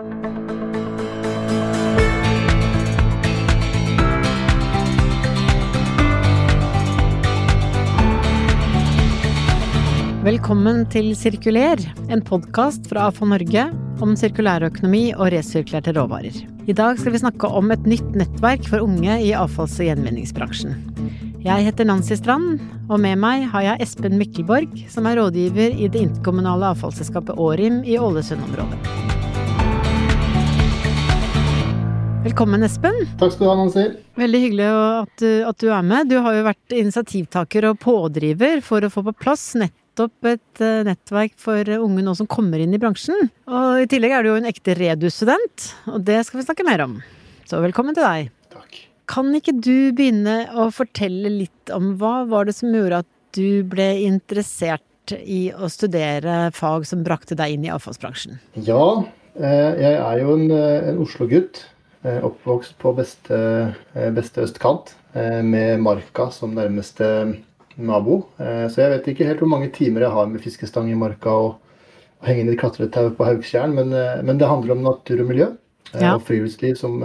Velkommen til Sirkuler, en podkast fra AFA Norge om sirkulærøkonomi og resirkulerte råvarer. I dag skal vi snakke om et nytt nettverk for unge i avfalls- og gjenvinningsbransjen. Jeg heter Nancy Strand, og med meg har jeg Espen Mikkelborg, som er rådgiver i det interkommunale avfallsselskapet Årim i Ålesund-området. Velkommen, Espen. Takk skal du ha, Nancy. Veldig hyggelig at du, at du er med. Du har jo vært initiativtaker og pådriver for å få på plass nettopp et uh, nettverk for unge nå som kommer inn i bransjen. Og i tillegg er du jo en ekte Redu-student, og det skal vi snakke mer om. Så velkommen til deg. Takk. Kan ikke du begynne å fortelle litt om hva var det som gjorde at du ble interessert i å studere fag som brakte deg inn i avfallsbransjen? Ja, jeg er jo en, en Oslo-gutt. Oppvokst på beste, beste østkant, med Marka som nærmeste nabo. Eh, så jeg vet ikke helt hvor mange timer jeg har med fiskestang i marka og, og hengende klatretau på Haugstjern, men, eh, men, det handler om natur og miljø eh, ja. og friluftsliv som,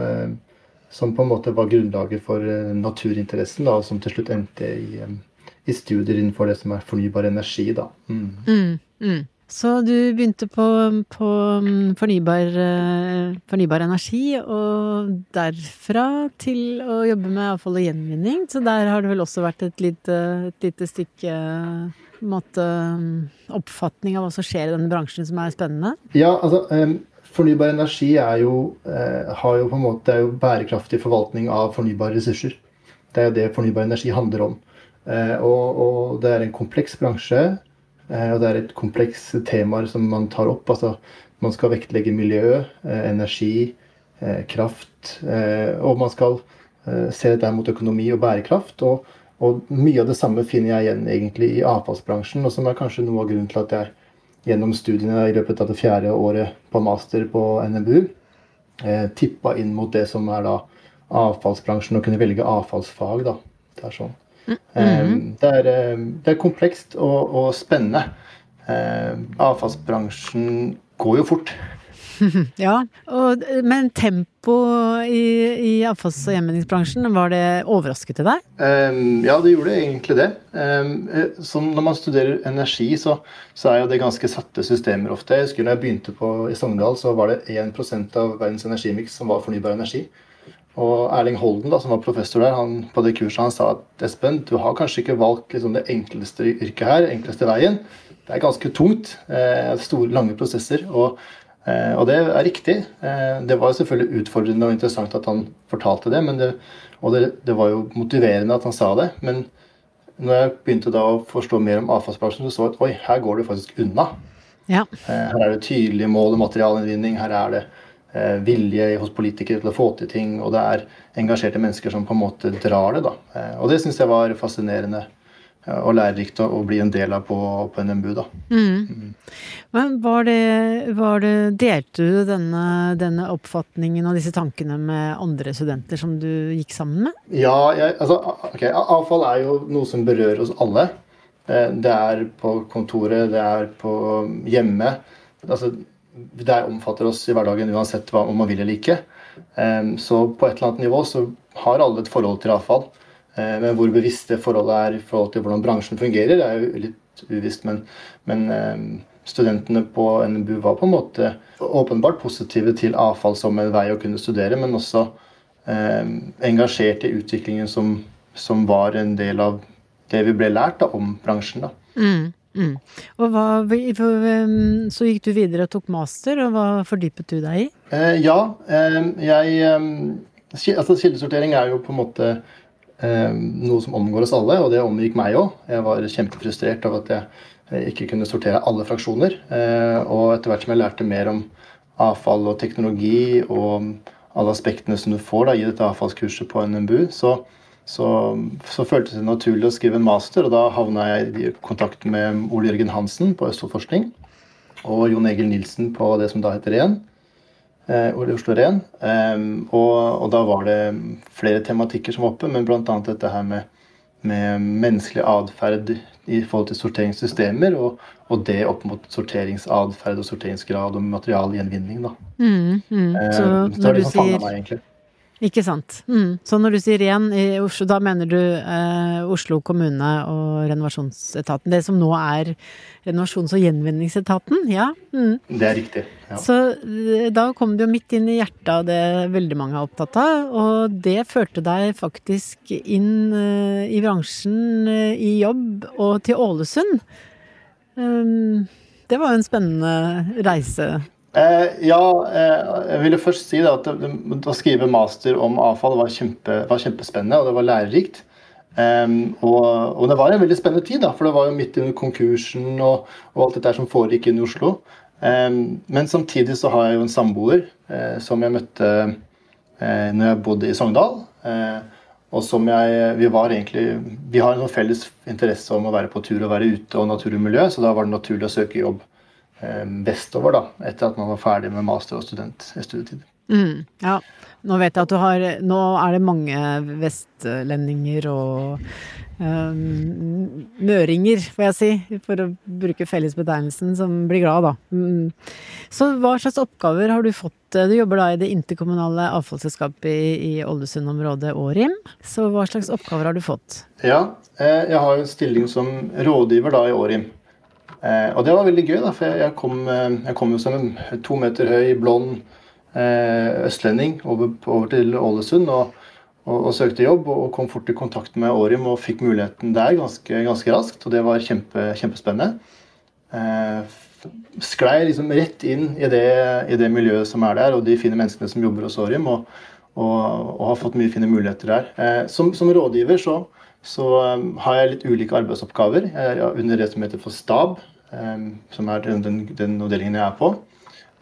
som, på en måte var grunnlaget for naturinteressen, da, som til slutt endte i, i, studier innenfor det som er fornybar energi. Da. Mm. Mm, mm. Så du begynte på, på mm, fornybar, eh, fornybar, energi, og derfra til å jobbe med avfall og gjenvinning. Så der har det vel også vært et lite, et lite stykke måte, mm, oppfatning av hva som skjer i denne bransjen som er spennende? Ja, altså fornybar energi er jo, eh, har jo på en måte, er jo bærekraftig forvaltning av fornybare ressurser. Det er jo det fornybar energi handler om. Eh, og, og det er en kompleks bransje. Eh, og det er et kompleks temaer som man tar opp. altså Man skal vektlegge miljø, eh, energi, eh, kraft. Og man skal se dette mot økonomi og bærekraft. Og, og, mye av det samme finner jeg igjen egentlig i avfallsbransjen, og som er kanskje noe av grunnen til at jeg gjennom studiene i løpet av det fjerde året på master på NMBU tippa inn mot det som er da avfallsbransjen, og kunne velge avfallsfag. da. Det er sånn. Mm. Det, er, det, er, komplekst og, og spennende. Avfallsbransjen går jo fort. ja, og, men tempo i, i avfalls- og gjenvinningsbransjen, var det overrasket til deg? Ja, det gjorde egentlig det. Um, når man studerer energi, så, så, er jo det ganske satte systemer ofte. Jeg husker når jeg begynte på, i Sogndal, så var det 1% av verdens energimiks som var fornybar energi. Og Erling Holden, da, som var professor der, han, på det kurset han sa at Espen, du har kanskje ikke valgt liksom, det enkleste yrket her, enkleste veien. Det er ganske tungt. Eh, store, lange prosesser. Og, eh, og, det er riktig. Eh, det var selvfølgelig utfordrende og interessant at han fortalte det, det og det, det, var jo motiverende at han sa det. Men når jeg begynte da å forstå mer om avfallsbransjen, så så jeg at oi, her går det faktisk unna. Ja. Eh, her er det tydelige mål og materialinnvinning. Her er det vilje hos politikere til å få til ting, og det er engasjerte mennesker som på en måte drar det. da. Eh, og det syns jeg var fascinerende eh, og lærerikt å bli en del av på, på NMBU. da. Mm. Mm. Men var det, var det, Delte du denne, denne, oppfatningen og disse tankene med andre studenter som du gikk sammen med? Ja, jeg, altså, okay, avfall er jo noe som berører oss alle. Det er på kontoret, det er på hjemme. Altså, det omfatter oss i hverdagen uansett om man vil eller ikke. Så på et eller annet nivå så har alle et forhold til avfall. Men hvor bevisst det forholdet er i forhold til hvordan bransjen fungerer, er jo litt uvisst. Men, men studentene på NBU var på en måte åpenbart positive til avfall som en vei å kunne studere, men også engasjert i utviklingen som, som, var en del av det vi ble lært da, om bransjen. da. Mm. Mm. Og hva, så gikk du videre og tok master, og hva fordypet du deg i? Eh, ja, eh, jeg Altså kildesortering er jo på en måte eh, noe som omgår oss alle, og det omgikk meg òg. Jeg var kjempefrustrert av at jeg eh, ikke kunne sortere alle fraksjoner. Eh, og etter hvert som jeg lærte mer om avfall og teknologi og alle aspektene som du får da, i dette avfallskurset på NMBU, så så, så føltes det naturlig å skrive en master, og da havna jeg i kontakt med Ole Jørgen Hansen på Østfoldforskning og Jon Egil Nilsen på det som da heter REN. Eh, Oslo Ren. Og, og, da var det flere tematikker som var oppe, men bl.a. dette her med, med menneskelig atferd i forhold til sorteringssystemer, og, og det opp mot sorteringsatferd og sorteringsgrad og materialgjenvinning. Da. Mm, mm. Så det når var du som fanga sier. Ikke sant. Mm. Så når du sier ren i Oslo, da mener du eh, Oslo kommune og renovasjonsetaten? Det som nå er renovasjons- og gjenvinningsetaten? Ja. Mm. Det er riktig. Ja. Så eh, da kom du jo midt inn i hjertet av det veldig mange er opptatt av, og det førte deg faktisk inn eh, i bransjen eh, i jobb og til Ålesund. Um, det var jo en spennende reise. Eh, ja, eh, jeg ville først si at det, å skrive master om avfall var, kjempe, var kjempespennende, og det var lærerikt. Um, og, og det var en veldig spennende tid, da, for det var jo midt under konkursen og, og alt dette som foregikk inne i Oslo. Um, men samtidig så har jeg jo en samboer eh, som jeg møtte eh, når jeg bodde i Sogndal. Eh, og som jeg Vi var egentlig Vi har en felles interesse om å være på tur og være ute og natur og miljø, så da var det naturlig å søke jobb vestover, da, etter at man var ferdig med master- og student, studietid. Mm, ja. Nå vet jeg at du har Nå er det mange vestlendinger og um, møringer, får jeg si, for å bruke fellesbetegnelsen, som blir glad, da. Mm. Så hva slags oppgaver har du fått? Du jobber da i det interkommunale avfallsselskapet i, i Ålesund-området Årim. Så hva slags oppgaver har du fått? Ja, eh, jeg har en stilling som rådgiver da i Årim. Eh, og det var veldig gøy, da, for jeg, kom, eh, jeg kom jo som en to meter høy, blond eh, østlending over, over til Ålesund og, og, og, søkte jobb. Og kom fort i kontakt med Årim og fikk muligheten der ganske, ganske raskt. Og det var kjempe, kjempespennende. Eh, sklei liksom rett inn i det, i det, miljøet som er der, og de fine menneskene som jobber hos Årim. Og, og, har fått mye fine muligheter der. Eh, som, som rådgiver så så har jeg litt ulike arbeidsoppgaver. Jeg er under det som heter for stab, som er den, den, den avdelingen jeg er på.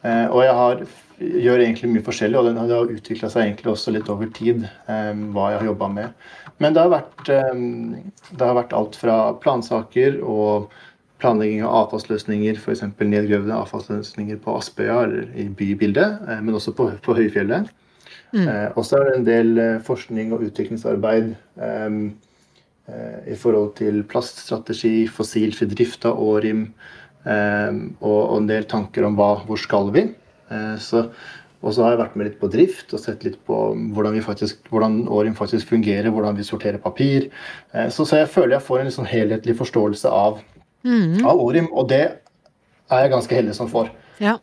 Uh, og jeg har, gjør egentlig mye forskjellig, og det har utvikla seg egentlig også litt over tid um, hva jeg har jobba med. Men det har, vært, det har vært alt fra plansaker og planlegging av avfallsløsninger, f.eks. nedgravde avfallsløsninger på Aspøya eller i bybildet, uh, men også på, på Høyfjellet. Mm. Uh, og er det en del forskning og utviklingsarbeid i forhold til plaststrategi, fossilfri drift av Årim og en del tanker om hva, hvor skal vi. Så, og så har jeg vært med litt på drift og sett litt på hvordan, faktisk, hvordan Årim faktisk fungerer, hvordan vi sorterer papir. Så, så jeg føler jeg får en sånn helhetlig forståelse av, mm. av Årim, og det er jeg ganske heldig som får. Ja.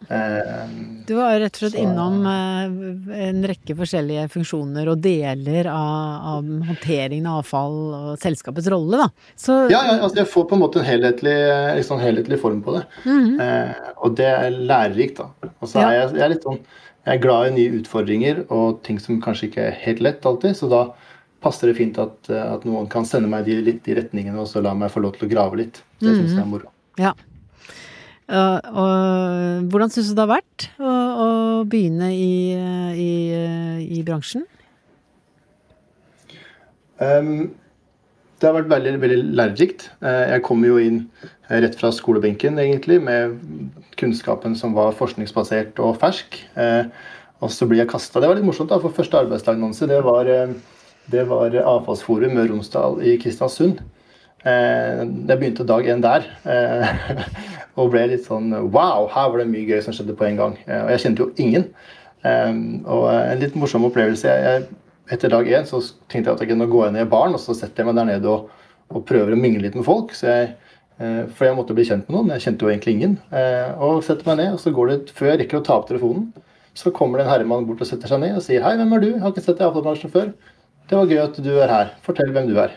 Du var rett og slett så, innom en rekke forskjellige funksjoner og deler av, av håndteringen av avfall og selskapets rolle, da. Så, ja, ja altså jeg får på en måte en helhetlig, liksom helhetlig form på det. Mm -hmm. eh, og det er lærerikt, da. Og så ja. er jeg, jeg, er litt sånn Jeg er glad i nye utfordringer og ting som kanskje ikke er helt lett alltid, så da passer det fint at, at noen kan sende meg de, litt i retningene og så la meg få lov til å grave litt. Det syns jeg er moro. Ja. Og, og hvordan syns du det har vært å, å begynne i, i, i bransjen? Um, det har vært veldig, veldig lærerikt. Eh, jeg kom jo inn rett fra skolebenken egentlig, med kunnskapen som var forskningsbasert og fersk. Eh, og så blir jeg kasta. Det var litt morsomt, da, for første arbeidsdagnonse det var, eh, var Avfallsforum Møre og Romsdal i Kristiansund. Jeg begynte dag én der. Og ble litt sånn Wow, her var det mye gøy som skjedde på en gang. Eh, og jeg kjente jo ingen. Og en litt morsom opplevelse. Etter dag én så tenkte jeg at jeg kunne gå ned i baren, og så setter jeg meg der nede og, og prøver å mingle litt med folk. Jeg, eh, for jeg måtte bli kjent med noen. Jeg kjente jo egentlig ingen. Eh, og setter meg ned, og så går det før jeg rekker å ta opp telefonen, så kommer det en herremann bort og setter seg ned og sier Hei, hvem er du? Jeg har ikke sett deg i avtalebransjen før. Det var gøy at du er her. Fortell hvem du er.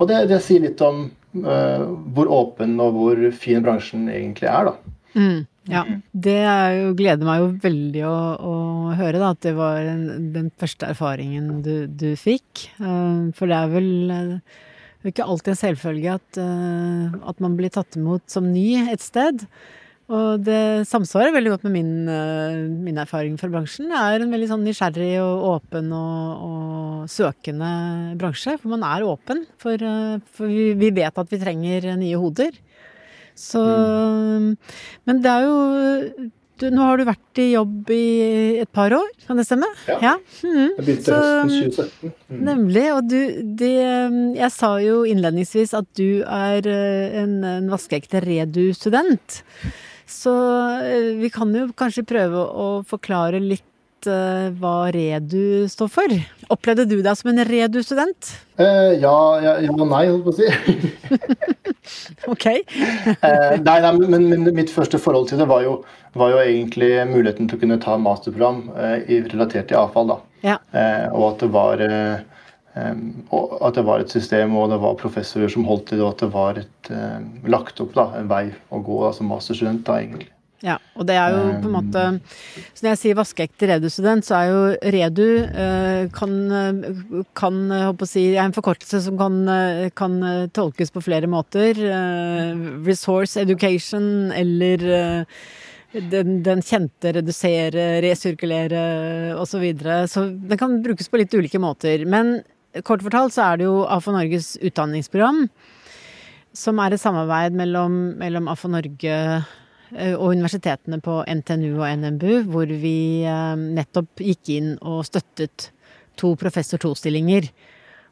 Og det, det sier litt om uh, hvor åpen og hvor fin bransjen egentlig er, da. Mm, ja. Det jo, gleder meg jo veldig å, å høre, da, at det var en, den første erfaringen du, du fikk. Uh, for det er vel uh, ikke alltid en selvfølge at, at man blir tatt imot som ny et sted. Og det samsvarer veldig godt med min, eh, min, erfaring fra bransjen. Det er en veldig sånn nysgjerrig og åpen og, og søkende bransje. For man er åpen. For, eh, for vi, vi, vet at vi trenger nye hoder. Så mm. Men det er jo du, nå har du vært i jobb i et par år, kan det stemme? Ja. ja. Mm. Jeg begynte høsten 2017. Mm. Nemlig. Og du, det Jeg sa jo innledningsvis at du er eh, en, en vaskeekte Redu-student. Så eh, vi kan jo kanskje prøve å forklare litt hva Redu står for. Opplevde du deg som en Redu-student? Eh, ja, ja, ja nei, holdt på å si. ok. eh, nei, nei men, men, mitt første forhold til det var jo, var jo egentlig muligheten til å kunne ta masterprogram eh, relatert til avfall. da. Ja. Eh, og at det var eh, at det var et system og det var professorer som holdt i det, og at det var et, eh, lagt opp da, en vei å gå da, som masterstudent. da egentlig. Ja, og det er jo på en måte Så når jeg sier vaskeekte Redu-student, så er jo Redu eh, kan, kan håper å si, er en forkortelse som kan, kan, tolkes på flere måter. Eh, resource education eller eh, den, den, kjente redusere, resirkulere osv. Så, videre. så den kan brukes på litt ulike måter. Men kort fortalt så er det jo AFO Norges utdanningsprogram, som er et samarbeid mellom, mellom AFO Norge Eh, og universitetene på NTNU og NMBU, hvor vi eh, nettopp gikk inn og støttet to professor to-stillinger.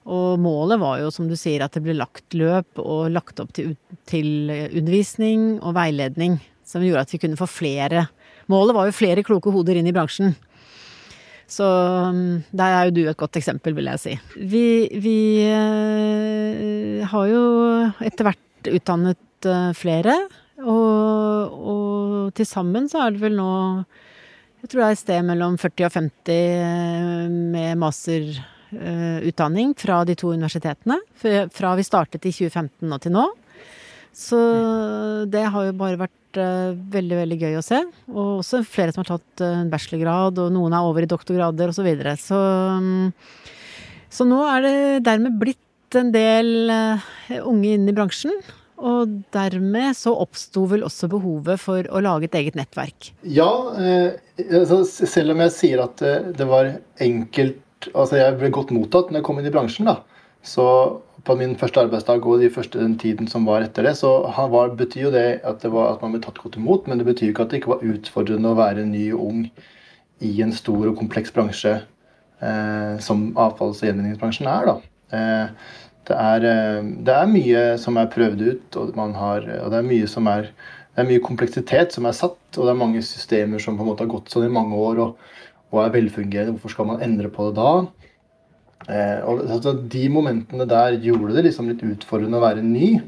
Og målet var jo, som du sier, at det ble lagt løp og lagt opp til, til undervisning og veiledning, som gjorde at vi kunne få flere Målet var jo flere kloke hoder inn i bransjen. Så mm, der er jo du et godt eksempel, vil jeg si. Vi, vi eh, har jo etter hvert utdannet flere. Og, og til sammen så er det vel nå Jeg tror det er et sted mellom 40 og 50 eh, med masterutdanning fra de to universitetene. Fra vi startet i 2015 og til nå. Så det har jo bare vært uh, veldig, veldig gøy å se. Og også flere som har tatt uh, en bachelorgrad, og noen er over i doktorgrader osv. Så, videre. så um, Så nå er det dermed blitt en del uh, unge inn i bransjen. Og dermed så oppsto vel også behovet for å lage et eget nettverk? Ja, eh, altså, selv om jeg sier at eh, det var enkelt Altså jeg ble godt mottatt når jeg kom inn i bransjen, da. Så på min første arbeidsdag og de første den tiden som var etter det, så var, betyr jo det at, det var, at man ble tatt godt imot, men det betyr jo ikke at det ikke var utfordrende å være ny og ung i en stor og kompleks bransje eh, som avfalls- og gjenvinningsbransjen er. da. Eh, det er, eh, det er, mye som er prøvd ut, og, har, og det er mye som er det er mye kompleksitet som er satt, og det er mange systemer som på en måte har gått sånn i mange år og, og er velfungerende. Hvorfor skal man endre på det da? Eh, og altså, De momentene der gjorde det liksom litt utfordrende å være ny,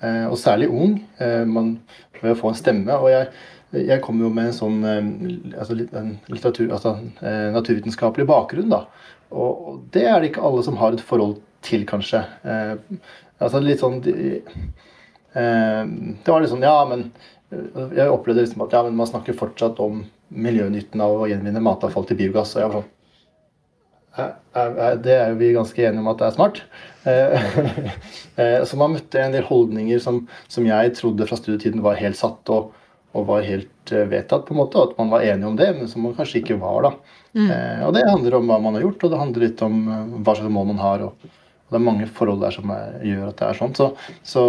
eh, og særlig ung, eh, man, ved å få en stemme. og jeg jeg kom jo med en sånn eh, altså, en litteratur, altså, eh, naturvitenskapelig bakgrunn. da, Og det er det ikke alle som har et forhold til, kanskje. Eh, altså litt sånn de, Det var litt sånn Ja, men Jeg opplevde liksom at ja, men man snakker fortsatt om miljønytten av å gjenvinne matavfall til biogass. Og jeg var sånn det er jo vi ganske enige om at det er smart. Så man møtte en del holdninger som, som jeg trodde fra studietiden var helt satt og, og, var helt vedtatt, på en måte, at man var enig om det, men som man kanskje ikke var. da. Mm. Og det handler om hva man har gjort, og det handler litt om hva slags mål man har. og og det er mange forhold der som er, gjør at det er sånn. Så, så,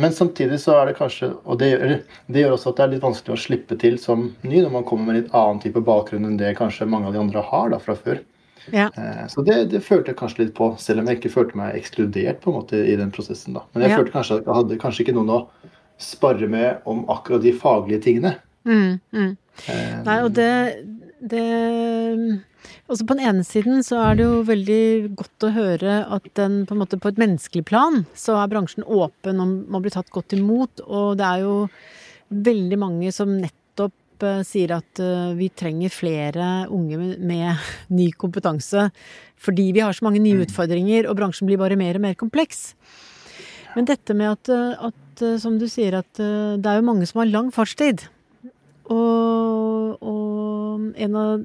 men samtidig så er det kanskje Og det gjør, det gjør, også at det er litt vanskelig å slippe til som ny når man kommer med litt annen type bakgrunn enn det kanskje mange av de andre har da, fra før. Ja. Eh, så det, det, følte jeg kanskje litt på, selv om jeg ikke følte meg ekskludert på en måte i den prosessen. da. Men jeg ja. følte kanskje at jeg hadde kanskje ikke noen å spare med om akkurat de faglige tingene. Mm, mm. Um, Nei, og det, det også på den ene siden så er det jo veldig godt å høre at den på en måte på et menneskelig plan så er bransjen åpen om å bli tatt godt imot, og det er jo veldig mange som nettopp uh, sier at uh, vi trenger flere unge med, ny kompetanse fordi vi har så mange nye mm. utfordringer, og bransjen blir bare mer og mer kompleks. Men dette med at, eh, at som du sier, at det er jo mange som har lang fartstid. Og, og en av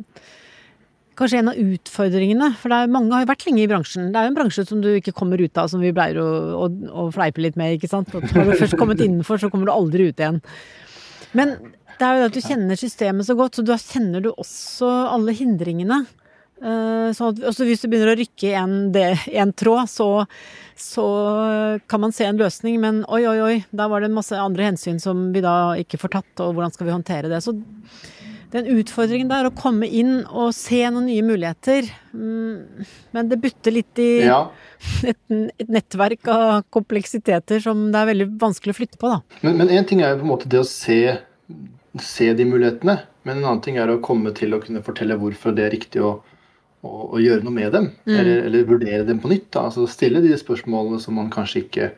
kanskje en av utfordringene. For mange har jo vært lenge i bransjen. Det er jo en bransje som du ikke kommer ut av, som vi pleier å, å, å fleipe litt med, ikke sant. Når du først kommet innenfor, så kommer du aldri ut igjen. Men det er jo det at du kjenner systemet så godt, så da kjenner du også alle hindringene. Sånn at, også hvis du begynner å rykke i en, en tråd, så, så, kan man se en løsning, men oi, oi, oi, da var det masse andre hensyn som vi da ikke får tatt, og hvordan skal vi håndtere det. Så den utfordringen der, å komme inn og se noen nye muligheter mm, Men det butter litt i ja. et, et, nettverk av kompleksiteter som det er veldig vanskelig å flytte på, da. Men én ting er jo på en måte det å se, se, de mulighetene, men en annen ting er å komme til å kunne fortelle hvorfor det er riktig å, å, å gjøre noe med dem. Mm. Eller, eller, vurdere dem på nytt. Da. Altså stille de spørsmålene som man kanskje ikke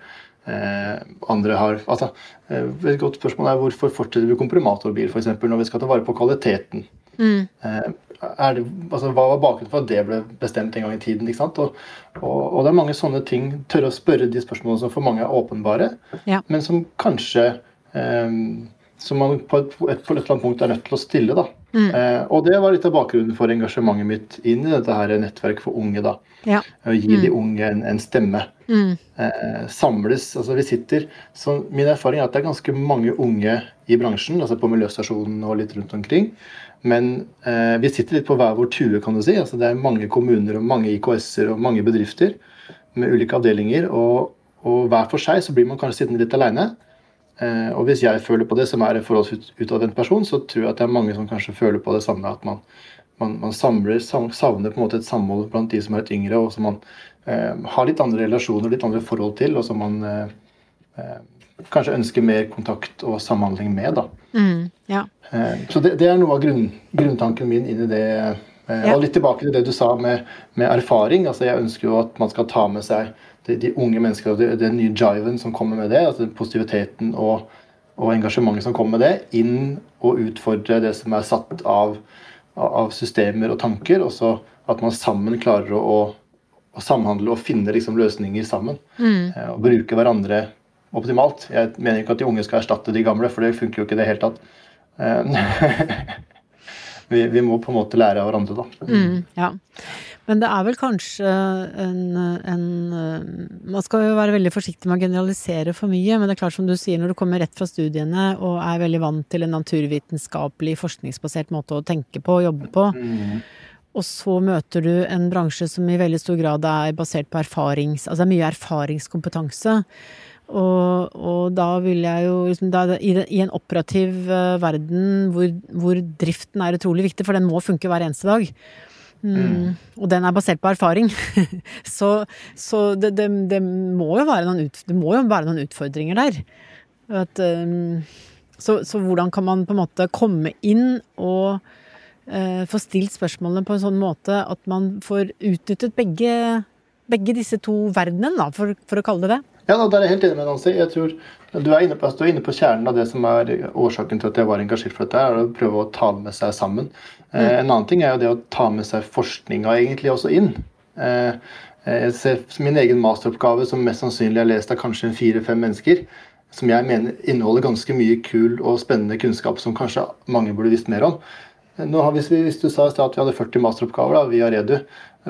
Eh, andre har altså, eh, Et godt spørsmål er hvorfor fortsetter vi komprimatorbil f.eks. når vi skal ta vare på kvaliteten. Mm. Eh, det, altså, hva var bakgrunnen for at det ble bestemt en gang i tiden? ikke sant? Og, og, og det er mange sånne ting. Tørre å spørre de spørsmålene som for mange er åpenbare, ja. men som kanskje eh, som man på et, på et, eller annet punkt er nødt til å stille. da. Mm. Eh, og det var litt av bakgrunnen for engasjementet mitt inn i dette her nettverket for unge. da. Ja. Å gi mm. de unge en, en stemme. Mm. Eh, samles. altså vi sitter, så Min erfaring er at det er ganske mange unge i bransjen, altså på miljøstasjonen og litt rundt omkring. Men eh, vi sitter litt på hver vår tue, kan du si. altså Det er mange kommuner og mange IKS-er og mange bedrifter med ulike avdelinger. Og, og hver for seg så blir man kanskje sittende litt aleine. Eh, og hvis jeg føler på det, som er en forholdsutadvendt person, så tror jeg at det er mange som kanskje føler på det samme. At man, man, man samler, savner på en måte et samhold blant de som er litt yngre, og som man eh, har litt andre relasjoner, litt andre forhold til, og som man eh, eh kanskje ønsker mer kontakt og samhandling med. da. Mm, ja. eh, så det, det, er noe av grunn, grunntanken min inn i det. Eh, ja. Og litt tilbake til det du sa med, med erfaring. altså Jeg ønsker jo at man skal ta med seg de, de unge menneskene og den nye jiven som kommer med det, altså positiviteten og, og, engasjementet som kommer med det, inn og utfordre det som er satt av, av systemer og tanker. Og så at man sammen klarer å, å samhandle og finne liksom løsninger sammen. Mm. Eh, og bruke hverandre optimalt. Jeg mener ikke at de unge skal erstatte de gamle, for det funker jo ikke i det hele tatt. Eh, vi, vi, må på en måte lære av hverandre, da. Mm, ja. Men det er vel kanskje en, en, Man skal jo være veldig forsiktig med å generalisere for mye, men det er klart som du sier, når du kommer rett fra studiene og er veldig vant til en naturvitenskapelig, forskningsbasert måte å tenke på og jobbe på, mm. og så møter du en bransje som i veldig stor grad er basert på erfarings... Altså det er mye erfaringskompetanse. Og, og, da vil jeg jo liksom, da, i, i, en operativ uh, verden hvor, hvor, driften er utrolig viktig, for den må funke hver eneste dag, Mm. Og den er basert på erfaring. så, så det, det, det, må ut, det må jo være noen utfordringer der. At, um, så, så, hvordan kan man på en måte komme inn og uh, få stilt spørsmålene på en sånn måte at man får utnyttet begge, begge disse to verdenene, for, for å kalle det det? Ja, da, der er jeg helt enig med Nancy. Jeg tror du er, inne på, du er inne på kjernen av det som er årsaken til at jeg var engasjert for dette. er Å prøve å ta det med seg sammen. Eh, mm. en annen ting er jo det å ta med seg forskninga egentlig også inn. Eh, jeg ser min egen masteroppgave, som mest sannsynlig er lest av kanskje fire-fem mennesker, som jeg mener inneholder ganske mye kul og spennende kunnskap som kanskje mange burde visst mer om. Nå har, hvis, vi, hvis, du sa at vi hadde 40 masteroppgaver da, via Redu,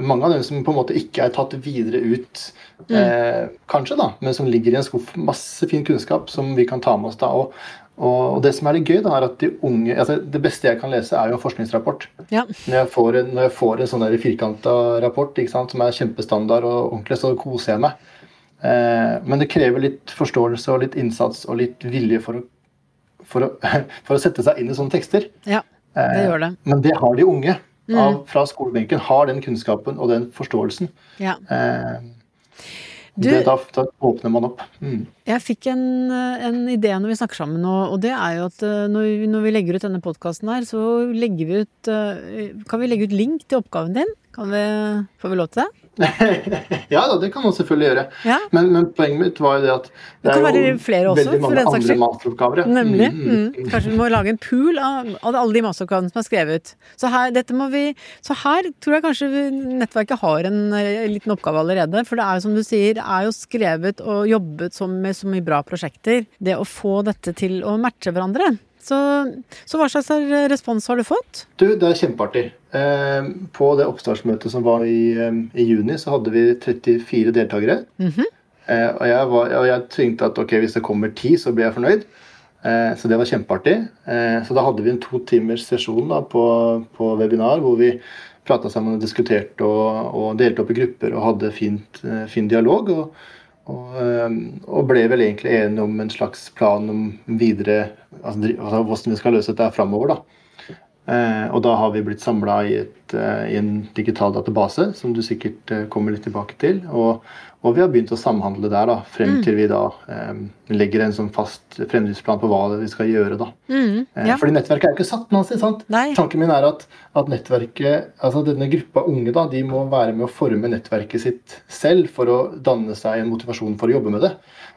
mange av dem som på en måte ikke er tatt videre ut, mm. eh, kanskje, da, men som ligger i en skuff. Masse fin kunnskap som vi kan ta med oss da. Og, og det som er litt gøy, da, er at de unge altså Det beste jeg kan lese, er jo en forskningsrapport. Ja. Når, jeg får en, når jeg får en sånn firkanta rapport sant, som er kjempestandard og ordentlig, så koser jeg meg. Eh, men det krever litt forståelse og litt innsats og litt vilje for å, for å, for å sette seg inn i sånne tekster. Ja. Det gjør det. Eh, men det har de unge mm. av, fra skolebenken. Har den kunnskapen og den forståelsen. Ja. Eh, du, det, da, da, åpner man opp. Mm. Jeg fikk en, en, idé når vi snakker sammen, og, og det er jo at eh, når vi, når vi legger ut denne podkasten her, så legger vi ut Kan vi legge ut link til oppgaven din? Vi, får vi lov til det? ja da, det kan man selvfølgelig gjøre. Ja. Men, men, poenget mitt var jo det at det, det er jo også, veldig mange andre masteroppgaver. Nemlig. Mm, mm. Kanskje vi må lage en pool av, av alle de masteroppgavene som er skrevet. Så her, vi, så her, tror jeg kanskje nettverket har en, en, eh, liten oppgave allerede. For det er jo som du sier, det er jo skrevet og jobbet med så mye bra prosjekter. Det å få dette til å matche hverandre. Så, så, hva slags respons har du fått? Du, Det er kjempeartig. Eh, på det oppstartsmøtet som var i, eh, i, juni, så hadde vi 34 deltakere. Mm -hmm. eh, og, jeg var, og, jeg tenkte at ok, hvis det kommer ti, så blir jeg fornøyd. Eh, så det var kjempeartig. Eh, så da hadde vi en to timers sesjon da, på, på, webinar hvor vi prata sammen og diskuterte og, og, delte opp i grupper og hadde fint, fin dialog. Og, og, og, ble vel egentlig enige om en slags plan om videre altså, altså hvordan vi skal løse dette framover. da. Eh, og da har vi blitt samla i, eh, i, en digital database, som du sikkert eh, kommer litt tilbake til. Og, og vi har begynt å samhandle der da, frem mm. til vi da um, legger en sånn fast fremdriftsplan på hva vi skal gjøre. da. Mm, ja. fordi nettverket er jo ikke satt, Nancy. sant? Nei. Tanken min er at, at, nettverket, altså denne gruppa unge da, de må være med å forme nettverket sitt selv for å danne seg en motivasjon for å jobbe med det.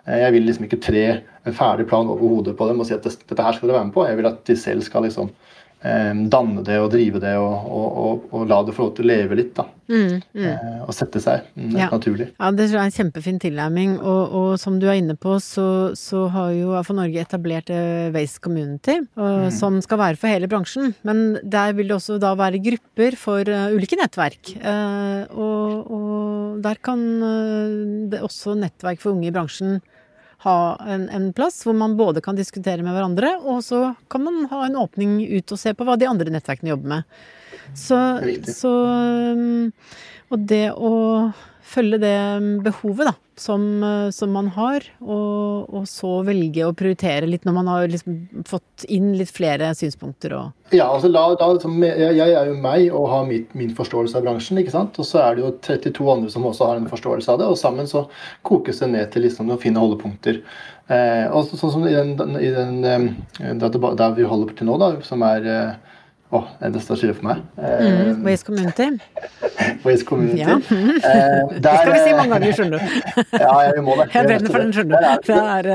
Jeg vil liksom ikke tre en ferdig plan over hodet på dem og si at dette her skal dere være med på. Jeg vil at de selv skal liksom danne det og drive det og, og, og, og, la det få lov til å leve litt. da. Mm, mm. Eh, og sette seg mm, ja. naturlig. Ja, Det er en kjempefin tilnærming. Og, som du er inne på, så, så har jo AFO Norge etablert eh, Waste Community, mm. som skal være for hele bransjen. Men der vil det også da være grupper for uh, ulike nettverk. Og, der kan det også nettverk for unge i bransjen ha en, en, plass hvor man både kan diskutere med hverandre, og så kan man ha en åpning ut og se på hva de andre nettverkene jobber med. Så, så Og det å følge det behovet, da, som, som man har, og, og, så velge å prioritere litt når man har liksom fått inn litt flere synspunkter og Ja, altså la, la, jeg, er jo meg og har mitt, min forståelse av bransjen, ikke sant. Og så er det jo 32 andre som også har en forståelse av det, og sammen så kokes det ned til liksom noen finne holdepunkter. Eh, og sånn som i den, i den eh, der vi holder på til nå, da, som er eh, å, oh, det står stille for meg. Mm, Waste Community. Waste Community. Ja. Eh, der, det skal vi si mange ganger, skjønner du. ja, vi må det. Jeg brenner for den, skjønner du. Der er,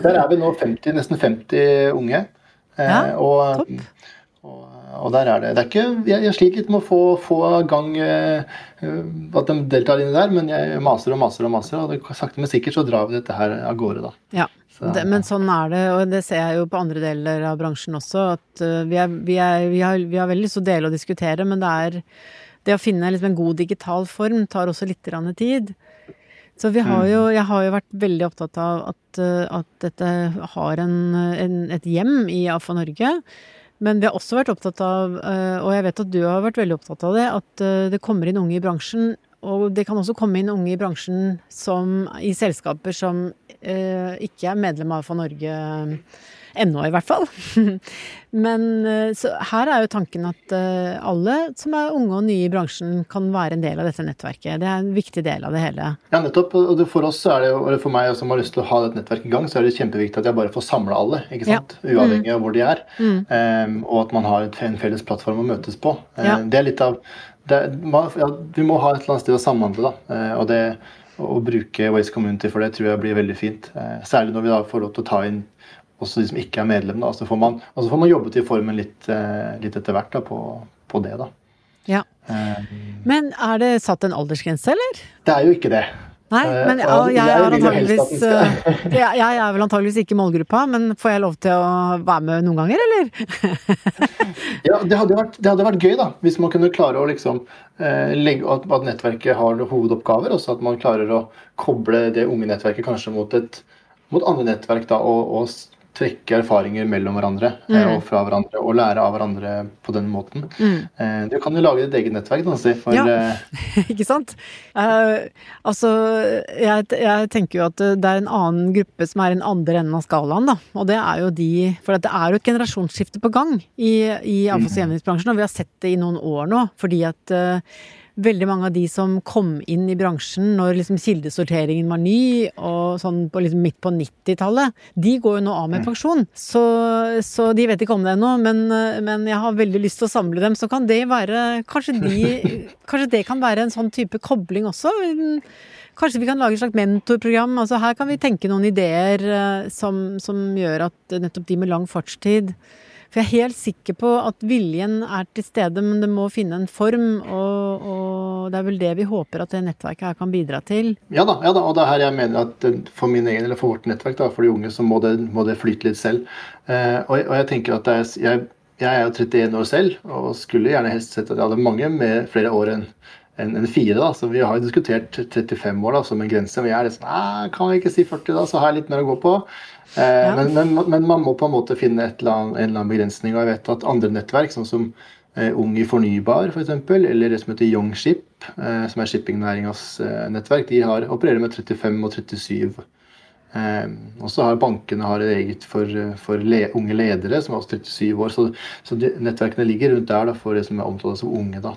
der er vi nå 50, nesten 50 unge. Eh, ja, og. Og, og, der er det. det er ikke, jeg, jeg sliter litt med å få, få gang eh, at de deltar inni der, men jeg maser og maser og maser, og det, sakte, men sikkert så drar vi dette her av gårde, da. Ja. Det, men sånn er det, og det ser jeg jo på andre deler av bransjen også, at uh, vi, er, vi, er, vi, har, vi, har, veldig lyst til å dele og diskutere, men det er det å finne liksom en god digital form tar også litt tid. Så vi har jo, mm. jeg har jo vært veldig opptatt av at, uh, at dette har en, en, et hjem i AFA Norge. Men vi har også vært opptatt av, uh, og jeg vet at du har vært veldig opptatt av det, at det kommer inn unge i bransjen og det kan også komme inn unge i bransjen som, i selskaper som eh, ikke er medlem av For Norge eh, ennå, i hvert fall. Men så her er jo tanken at eh, alle som er unge og nye i bransjen, kan være en del av dette nettverket. Det er en viktig del av det hele. Ja, nettopp. Og for oss er det eller for meg som har lyst til å ha dette nettverket i gang, så er det kjempeviktig at jeg bare får samla alle, ikke sant? Ja. Uavhengig av hvor de er. Mm. Um, og at man har en felles plattform å møtes på. Ja. det er litt av det, ja, vi må ha et eller annet sted å samhandle. da, eh, og det å bruke Waste Community for det tror jeg blir veldig fint. Eh, særlig når vi da får lov til å ta inn også de som ikke er medlem. Da. Så får man, altså får man jobbet i formen litt, eh, litt etter hvert da, på, på, det. da. Ja. Men er det satt en aldersgrense, eller? Det er jo ikke det. Nei, eh, men ja, jeg, er antageligvis eh, jeg, jeg er vel antageligvis ikke målgruppa, men får jeg lov til å være med noen ganger, eller? ja, det hadde, vært, det hadde, vært, gøy, da. Hvis man kunne klare å liksom eh, legge at, at nettverket har hovedoppgaver, og at man klarer å koble det unge nettverket kanskje mot et mot andre nettverk da, og, og trekke erfaringer mellom hverandre eh, mm. og fra hverandre, og lære av hverandre på den måten. Mm. Eh, du kan jo lage ditt eget nettverk, da, si. For, ja, eh, ikke sant. Uh, altså, jeg, jeg, tenker jo at det er en annen gruppe som er i den andre enden av skalaen, da. Og det er jo de For det er jo et generasjonsskifte på gang i, i avfalls- og gjenvinningsbransjen, og vi har sett det i noen år nå. fordi at uh, veldig mange av de som kom inn i bransjen når liksom kildesorteringen var ny, og sånn på liksom midt på 90-tallet, de går jo nå av med mm. pensjon. Så, så de vet ikke om det ennå, men, men, jeg har veldig lyst til å samle dem. Så kan det være Kanskje, de, kanskje det kan være en sånn type kobling også. Kanskje vi kan lage et slags mentorprogram. altså Her kan vi tenke noen ideer eh, som, som gjør at nettopp de med lang fartstid for jeg er helt sikker på at viljen er til stede, men det må finne en form. Og, og det er vel det vi håper at det nettverket her kan bidra til. Ja da, ja da og det er her jeg mener at for min egen, eller for vårt nettverk, da, for de unge, så må det, må det flyte litt selv. Eh, og, og, jeg tenker at er, jeg, jeg, er jo 31 år selv, og skulle gjerne helst sett at jeg hadde mange med flere år enn enn en fire. da, så Vi har jo diskutert 35 år da, som en grense. Men jeg er litt sånn Kan vi ikke si 40, da, så har jeg litt mer å gå på. Eh, ja. men, men, men, man må på en måte finne eller annet, en eller annen begrensning. og jeg vet at Andre nettverk, sånn som Ung i Fornybar f.eks., for eller det som heter Youngship, som er shippingnæringas nettverk. De har, opererer med 35 og 37. Og så har bankene har et eget for, for le, unge ledere, som er også 37 år. Så, så de, nettverkene ligger rundt der da, for det som er omtalt som unge. da,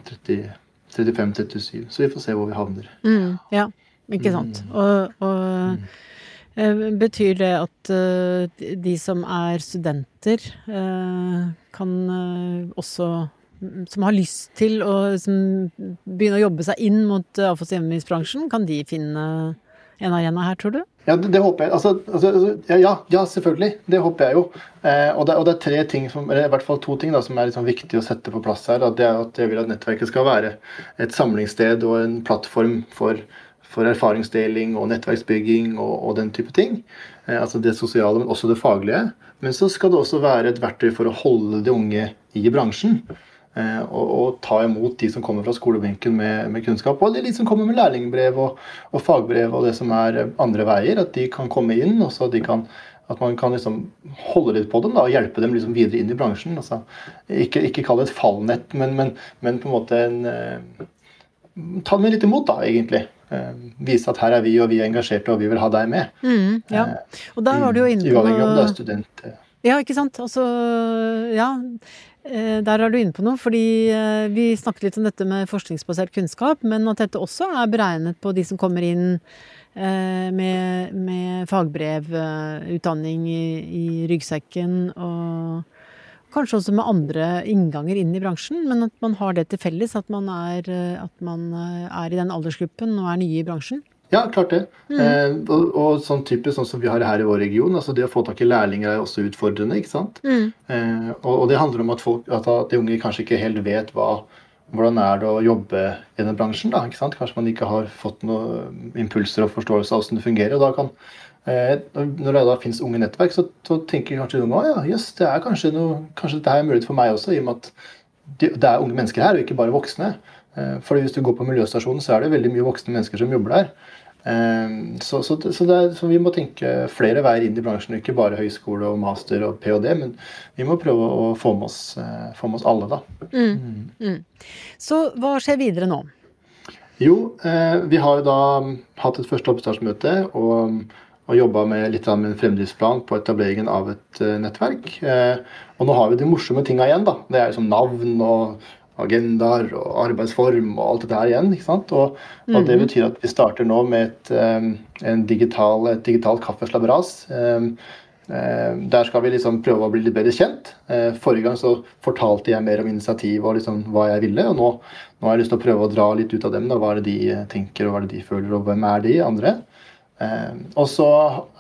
35-37. Så vi får se hvor vi havner. Mm, ja, ikke sant. Mm. Og, og mm. Eh, betyr det at uh, de som er studenter, uh, kan også Som har lyst til å begynne å jobbe seg inn mot avfalls- og kan de finne en arena her, tror du? Ja, det, det håper jeg. Altså, altså, altså ja, ja, selvfølgelig. Det håper jeg jo. Eh, og, det, og, det, er tre ting, som, eller i hvert fall to ting da, som er liksom viktig å sette på plass her. Det er at jeg vil at nettverket skal være et samlingssted og en plattform for for erfaringsdeling og nettverksbygging og, og den type ting. Eh, altså det sosiale, men også det faglige. Men så skal det også være et verktøy for å holde de unge i bransjen. Eh, og, og, ta imot de som kommer fra skolebenken med, med, kunnskap, og de som kommer med lærlingbrev og, og, fagbrev og det som er andre veier. At de kan komme inn, og så de kan at man kan liksom holde litt på dem da, og hjelpe dem liksom videre inn i bransjen. Altså, ikke, ikke kalle det et fallnett, men, men, men, på en måte en, eh, Ta dem litt imot, da, egentlig. Eh, vise at her er vi, og vi er engasjerte, og vi vil ha deg med. Mm, ja. Eh, og der var du jo inne på Uavhengig om du er student. Eh. Ja, ikke sant. Altså, ja. Der er du inne på noe, fordi vi snakket litt om dette med forskningsbasert kunnskap, men at dette også er beregnet på de som kommer inn med, med fagbrev, utdanning i, i ryggsekken og Kanskje også med andre innganger inn i bransjen, men at man har det til felles. At man er, eh, at man eh, er i den aldersgruppen og er nye i bransjen. Ja, klart det. Mm. Eh, og, og, sånn type sånn som vi har her i vår region, altså det å få tak i lærlinger er også utfordrende. ikke sant? Mm. Eh, og, og, det handler om at, folk, at, de unge kanskje ikke helt vet hva, hvordan er det å jobbe i den bransjen. da, ikke sant? Kanskje man ikke har fått noen impulser og forståelse av hvordan det fungerer. og da kan Eh, når det da finnes unge nettverk, så, så tenker kanskje noen at ja, yes, det er kanskje, noe, kanskje dette er mulighet for meg også, i og med at det er unge mennesker her, og ikke bare voksne. For Hvis du går på miljøstasjonen, så er det veldig mye voksne mennesker som jobber der. Eh, så, så, så, er, så, vi må tenke flere veier inn i bransjen, ikke bare høyskole og master og ph.d., men vi må prøve å få med oss, få med oss alle, da. Mm. Mm. mm. Så hva skjer videre nå? Jo, vi har jo da hatt et første oppstartsmøte. og og jobba med litt med en fremdriftsplan på etableringen av et uh, nettverk. Og nå har vi de morsomme tinga igjen. da. Det er liksom navn og agendaer og arbeidsform og alt dette her igjen. ikke sant? Og, mm og det mhm. betyr at vi starter nå med et, um, digital, et digitalt kaffeslabberas. Um, um, der skal vi liksom prøve å bli litt bedre kjent. Forrige gang så fortalte jeg mer om initiativ og liksom hva jeg ville. Og nå, nå har jeg lyst til å prøve å dra litt ut av dem. da, Hva er det de tenker, og hva er det de føler, og hvem er de andre? Eh, og så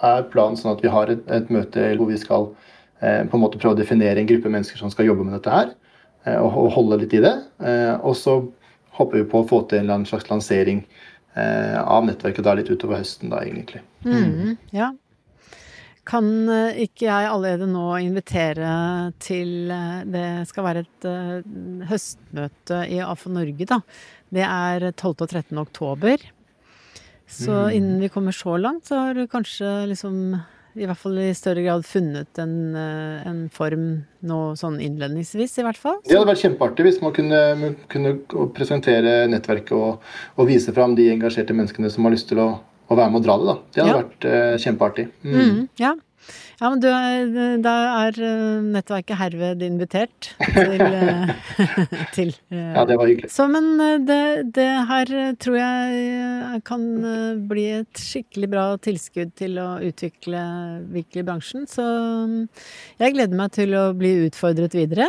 er planen sånn at vi har et, et møte hvor vi skal eh, på en måte prøve å definere en gruppe mennesker som skal jobbe med dette her, eh, og, og holde litt i det. og så håper vi på å få til en slags lansering av nettverket da litt utover høsten, da egentlig. Mm, ja. Kan ikke jeg allerede nå invitere til Det skal være et høstmøte i AFO Norge, da. Det er 12. og 13. oktober. Så mm. innen vi kommer så langt, så har du kanskje liksom i hvert fall i større grad funnet en, eh, en form nå sånn innledningsvis, i hvert fall. Så. Det hadde vært kjempeartig hvis man kunne, kunne presentere nettverket og, og, vise fram de engasjerte menneskene som har lyst til å, å være med og dra det. da. Det hadde ja. vært uh, kjempeartig. Mm. Mm, ja. Ja, men du, da er eh, nettverket herved invitert til, eh, til eh, Ja, det var hyggelig. Så, men det, det, her tror jeg kan bli et skikkelig bra tilskudd til å utvikle virkelig bransjen. Så jeg gleder meg til å bli utfordret videre.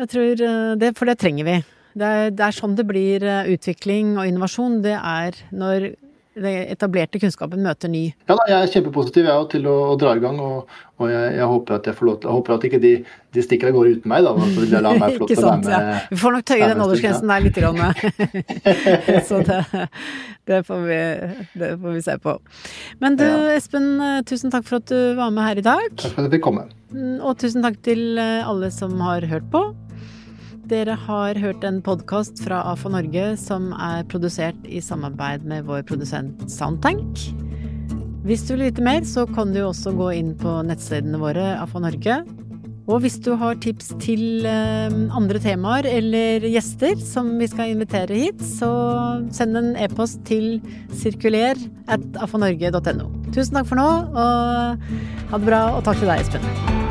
Jeg tror det, For det trenger vi. Det er, det er sånn det blir utvikling og innovasjon. Det er når den etablerte kunnskapen møter ny. Ja, da, Jeg er kjempepositiv jeg, til å, å, dra i gang, og, og jeg, jeg, håper at jeg får lov til, jeg håper at ikke de, de stikker av gårde uten meg. da, for de lar meg få lov til å være med. Ja. Vi får nok tøye den aldersgrensen der litt. Grann. Så det, det, får vi, det, får vi, se på. Men du Espen, tusen takk for at du var med her i dag. Takk for at jeg fikk komme. Mm, og tusen takk til alle som har hørt på. Dere har hørt en podkast fra AFA Norge som er produsert i samarbeid med vår produsent Soundtank. Hvis du vil vite mer, så kan du også gå inn på nettstedene våre AFA Norge Og hvis du har tips til eh, andre temaer eller gjester som vi skal invitere hit, så send en e-post til sirkuler at afanorge.no. Tusen takk for nå, og ha det bra, og takk til deg, Espen.